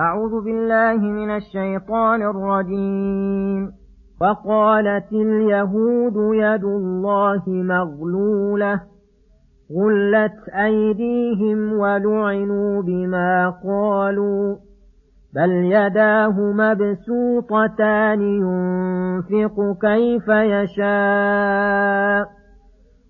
أعوذ بالله من الشيطان الرجيم. وقالت اليهود يد الله مغلولة غلت أيديهم ولعنوا بما قالوا بل يداه مبسوطتان ينفق كيف يشاء.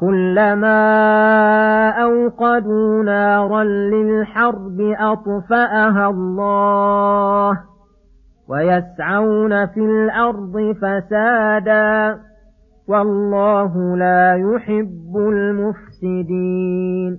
كلما أوقدوا نارا للحرب أطفأها الله ويسعون في الأرض فسادا والله لا يحب المفسدين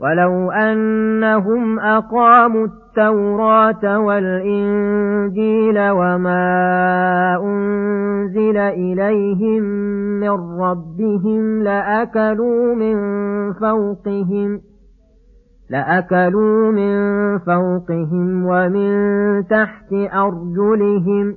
ولو أنهم أقاموا التوراة والإنجيل وما أنزل إليهم من ربهم لأكلوا من فوقهم لأكلوا من فوقهم ومن تحت أرجلهم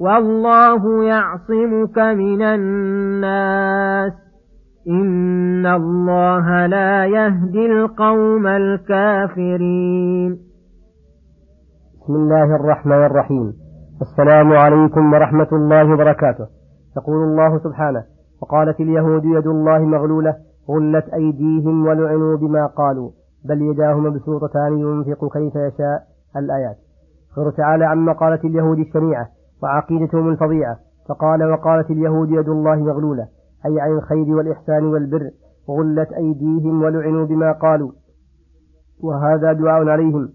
والله يعصمك من الناس. إن الله لا يهدي القوم الكافرين. بسم الله الرحمن الرحيم. السلام عليكم ورحمة الله وبركاته. يقول الله سبحانه وقالت اليهود يد الله مغلولة غلت أيديهم ولعنوا بما قالوا بل يداه مبسوطتان ينفق كيف يشاء الآيات. خبر تعالى عن مقالة اليهود الشنيعة. وعقيدتهم الفظيعة فقال وقالت اليهود يد الله مغلولة. أي عن الخير والإحسان والبر. غلت أيديهم ولعنوا بما قالوا. وهذا دعاء عليهم.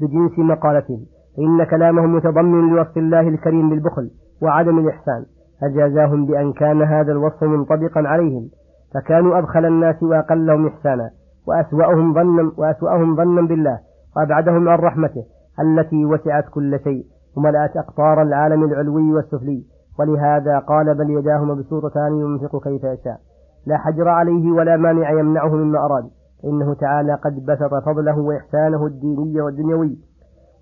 بجنس مقالتهم. فإن كلامهم متضمن لوصف الله الكريم بالبخل وعدم الإحسان. فجازاهم بأن كان هذا الوصف منطبقا عليهم؟ فكانوا أبخل الناس وأقلهم إحسانا. وأسوأهم ظنا وأسوأهم ظنا بالله. وأبعدهم عن رحمته. التي وسعت كل شيء. وملأت أقطار العالم العلوي والسفلي. ولهذا قال بل يداه مبسوطتان ينفق كيف يشاء. لا حجر عليه ولا مانع يمنعه مما أراد. إنه تعالى قد بسط فضله وإحسانه الديني والدنيوي.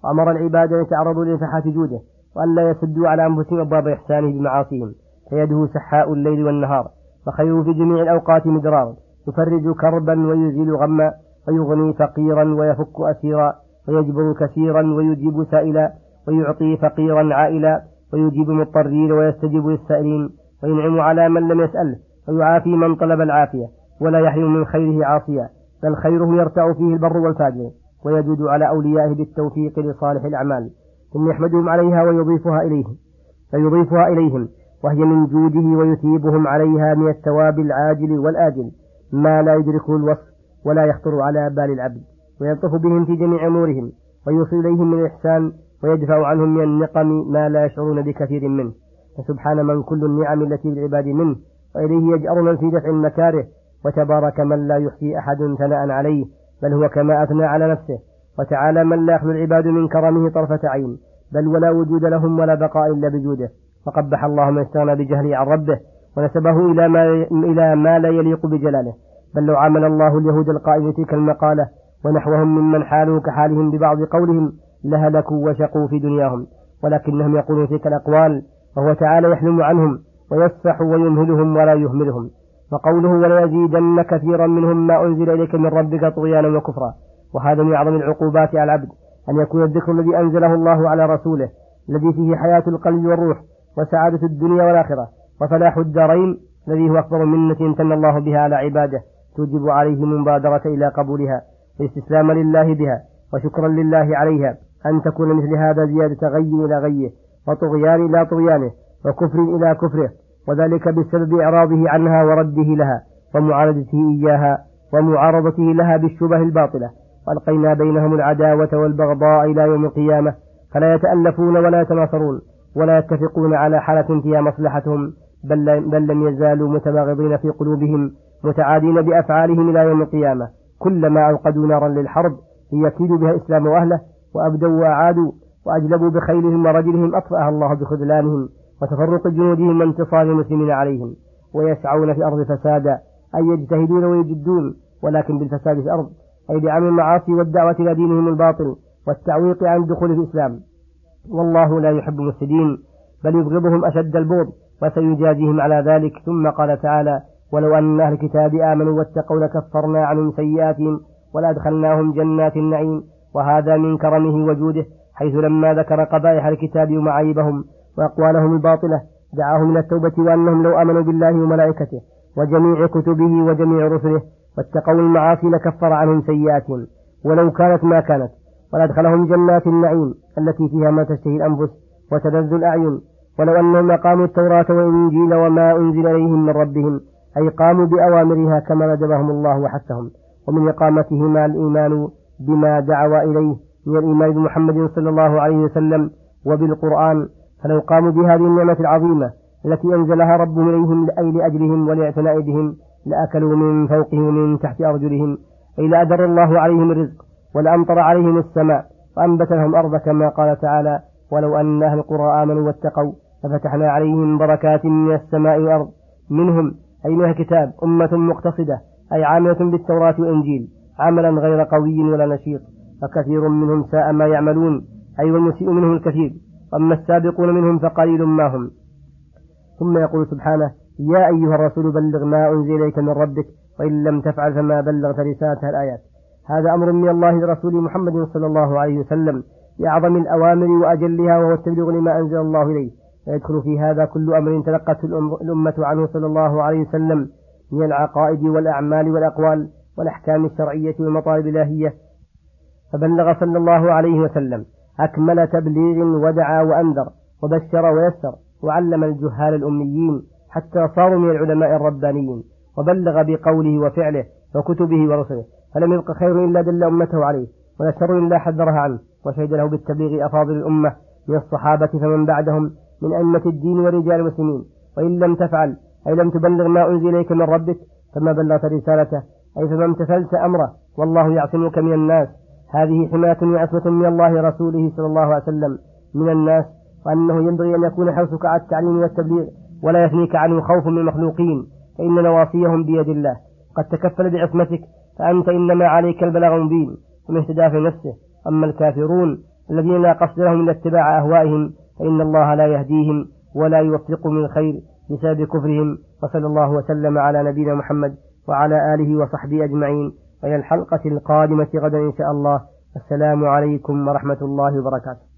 وأمر العباد أن يتعرضوا لنفحات جوده وأن لا يسدوا على أنفسهم أبواب إحسانه بمعاصيهم. فيده سحاء الليل والنهار وخيره في جميع الأوقات مدرار. يفرج كربا ويزيل غما ويغني فقيرا ويفك أسيرا ويجبر كثيرا ويجيب سائلا. ويعطي فقيرا عائلا ويجيب مضطرين ويستجيب للسائلين وينعم على من لم يسأله ويعافي من طلب العافية ولا يحرم من خيره عاصيا بل خيره يرتع فيه البر والفاجر ويجود على أوليائه بالتوفيق لصالح الأعمال. ثم يحمدهم عليها ويضيفها إليهم فيضيفها إليهم وهي من جوده ويثيبهم عليها من الثواب العاجل والآجل. ما لا يدركه الوصف ولا يخطر على بال العبد ويلطف بهم في جميع أمورهم ويوصل إليهم من الإحسان ويدفع عنهم من النقم ما لا يشعرون بكثير منه. فسبحان من كل النعم التي بالعباد منه وإليه يجأر من في دفع المكاره وتبارك من لا يحصي أحد ثناء عليه بل هو كما أثنى على نفسه. وتعالى من لا يخلو العباد من كرمه طرفة عين بل ولا وجود لهم ولا بقاء إلا بجوده. فقبح الله من استغنى بجهله عن ربه ونسبه إلى ما, إلى ما لا يليق بجلاله. بل لو عامل الله اليهود القائل تلك المقالة ونحوهم ممن حاله كحالهم ببعض قولهم لهلكوا وشقوا في دنياهم ولكنهم يقولون تلك الأقوال وهو تعالى يحلم عنهم ويصفح ويمهلهم ولا يهملهم. وقوله وليزيدن كثيرا منهم ما أنزل إليك من ربك طغيانا وكفرا. وهذا من أعظم العقوبات على العبد أن يكون الذكر الذي أنزله الله على رسوله الذي فيه حياة القلب والروح وسعادة الدنيا والآخرة وفلاح الدارين الذي هو أكبر منة امتن الله بها على عباده توجب عليهم المبادرة إلى قبولها والاستسلام لله بها. وشكرا لله عليها أن تكون مثل هذا زيادة غي إلى غيه وطغيان إلى طغيانه وكفر إلى كفره وذلك بسبب إعراضه عنها ورده لها ومعارضته إياها ومعارضته لها بالشبه الباطلة. وألقينا بينهم العداوة والبغضاء إلى يوم القيامة فلا يتألفون ولا يتناصرون ولا يتفقون على حالة فيها مصلحتهم بل, بل لم يزالوا متباغضين في قلوبهم متعادين بأفعالهم إلى يوم القيامة. كلما أوقدوا نارا للحرب ليكيدوا بها الإسلام وأهله وأبدوا وأعادوا وأجلبوا بخيلهم ورجلهم أطفأها الله بخذلانهم وتفرق جنودهم وانتصار المسلمين عليهم. ويسعون في الأرض فسادا أي يجتهدون ويجدون ولكن بالفساد في الأرض أي بعمل المعاصي والدعوة إلى دينهم الباطل والتعويق عن الدخول في الإسلام. والله لا يحب المفسدين بل يبغضهم أشد البغض وسيجازيهم على ذلك. ثم قال تعالى ولو أن أهل الكتاب آمنوا واتقوا لكفرنا عنهم سيئاتهم ولأدخلناهم جنات النعيم وهذا من كرمه وجوده حيث لما ذكر قبائح الكتاب ومعايبهم وأقوالهم الباطلة دعاهم إلى التوبة وأنهم لو آمنوا بالله وملائكته وجميع كتبه وجميع رسله واتقوا المعاصي لكفر عنهم سيئاتهم. ولو كانت ما كانت ولأدخلهم جنات النعيم التي فيها ما تشتهي الأنفس وتلذ الأعين. ولو أنهم أقاموا التوراة والإنجيل وما أنزل إليهم من ربهم أي قاموا بأوامرها كما ندبهم الله وحثهم. ومن إقامتهما الإيمان بما دعوا إليه من الإيمان بمحمد صلى الله عليه وسلم وبالقرآن فلو قاموا بهذه النعمة العظيمة التي أنزلها ربهم إليهم أي لأجلهم ولاعتناء بهم لأكلوا من فوقهم ومن تحت أرجلهم أي لأدر الله عليهم الرزق ولأمطر عليهم السماء وأنبت لهم الأرض كما قال تعالى ولو أن أهل القرى آمنوا واتقوا ففتحنا عليهم بركات من السماء والأرض منهم أي من الكتاب أمة مقتصدة أي عاملة بالتوراة والإنجيل عملا غير قوي ولا نشيط فكثير منهم ساء ما يعملون أي والمسيء منهم الكثير أما السابقون منهم فقليل ما هم. ثم يقول سبحانه يا أيها الرسول بلغ ما أنزل إليك من ربك وإن لم تفعل فما بلغت رسالة الآيات. هذا أمر من الله لرسول محمد صلى الله عليه وسلم بأعظم الأوامر وأجلها وهو التبليغ لما أنزل الله إليه. ويدخل في هذا كل أمر تلقته الأمة عنه صلى الله عليه وسلم. من العقائد والأعمال والأقوال والأحكام الشرعية والمطالب الإلهية. فبلغ صلى الله عليه وسلم أكمل تبليغ ودعا وأنذر وبشر ويسر وعلم الجهال الأميين حتى صاروا من العلماء الربانيين وبلغ بقوله وفعله وكتبه ورسله. فلم يبق خير إلا دل أمته عليه ولا شر إلا حذرها عنه وشهد له بالتبليغ أفاضل الأمة من الصحابة فمن بعدهم من أئمة الدين ورجال المسلمين. وإن لم تفعل أي لم تبلغ ما أنزل إليك من ربك فما بلغت رسالته. أي فما امتثلت أمره. والله يعصمك من الناس. هذه حماية وعصمة من الله رسوله صلى الله عليه وسلم. من الناس. وأنه ينبغي أن يكون حرصك على التعليم والتبليغ ولا يثنيك عنه خوف من المخلوقين. فإن نواصيهم بيد الله. قد تكفل بعصمتك فأنت إنما عليك البلاغ المبين. ومن اهتدى في نفسه. أما الكافرون الذين لا قصد لهم إلا اتباع أهوائهم فإن الله لا يهديهم ولا يوفقهم من الخير بسبب كفرهم وصلى الله وسلم على نبينا محمد وعلى آله وصحبه أجمعين. وإلى الحلقة القادمة غدا إن شاء الله. السلام عليكم ورحمة الله وبركاته.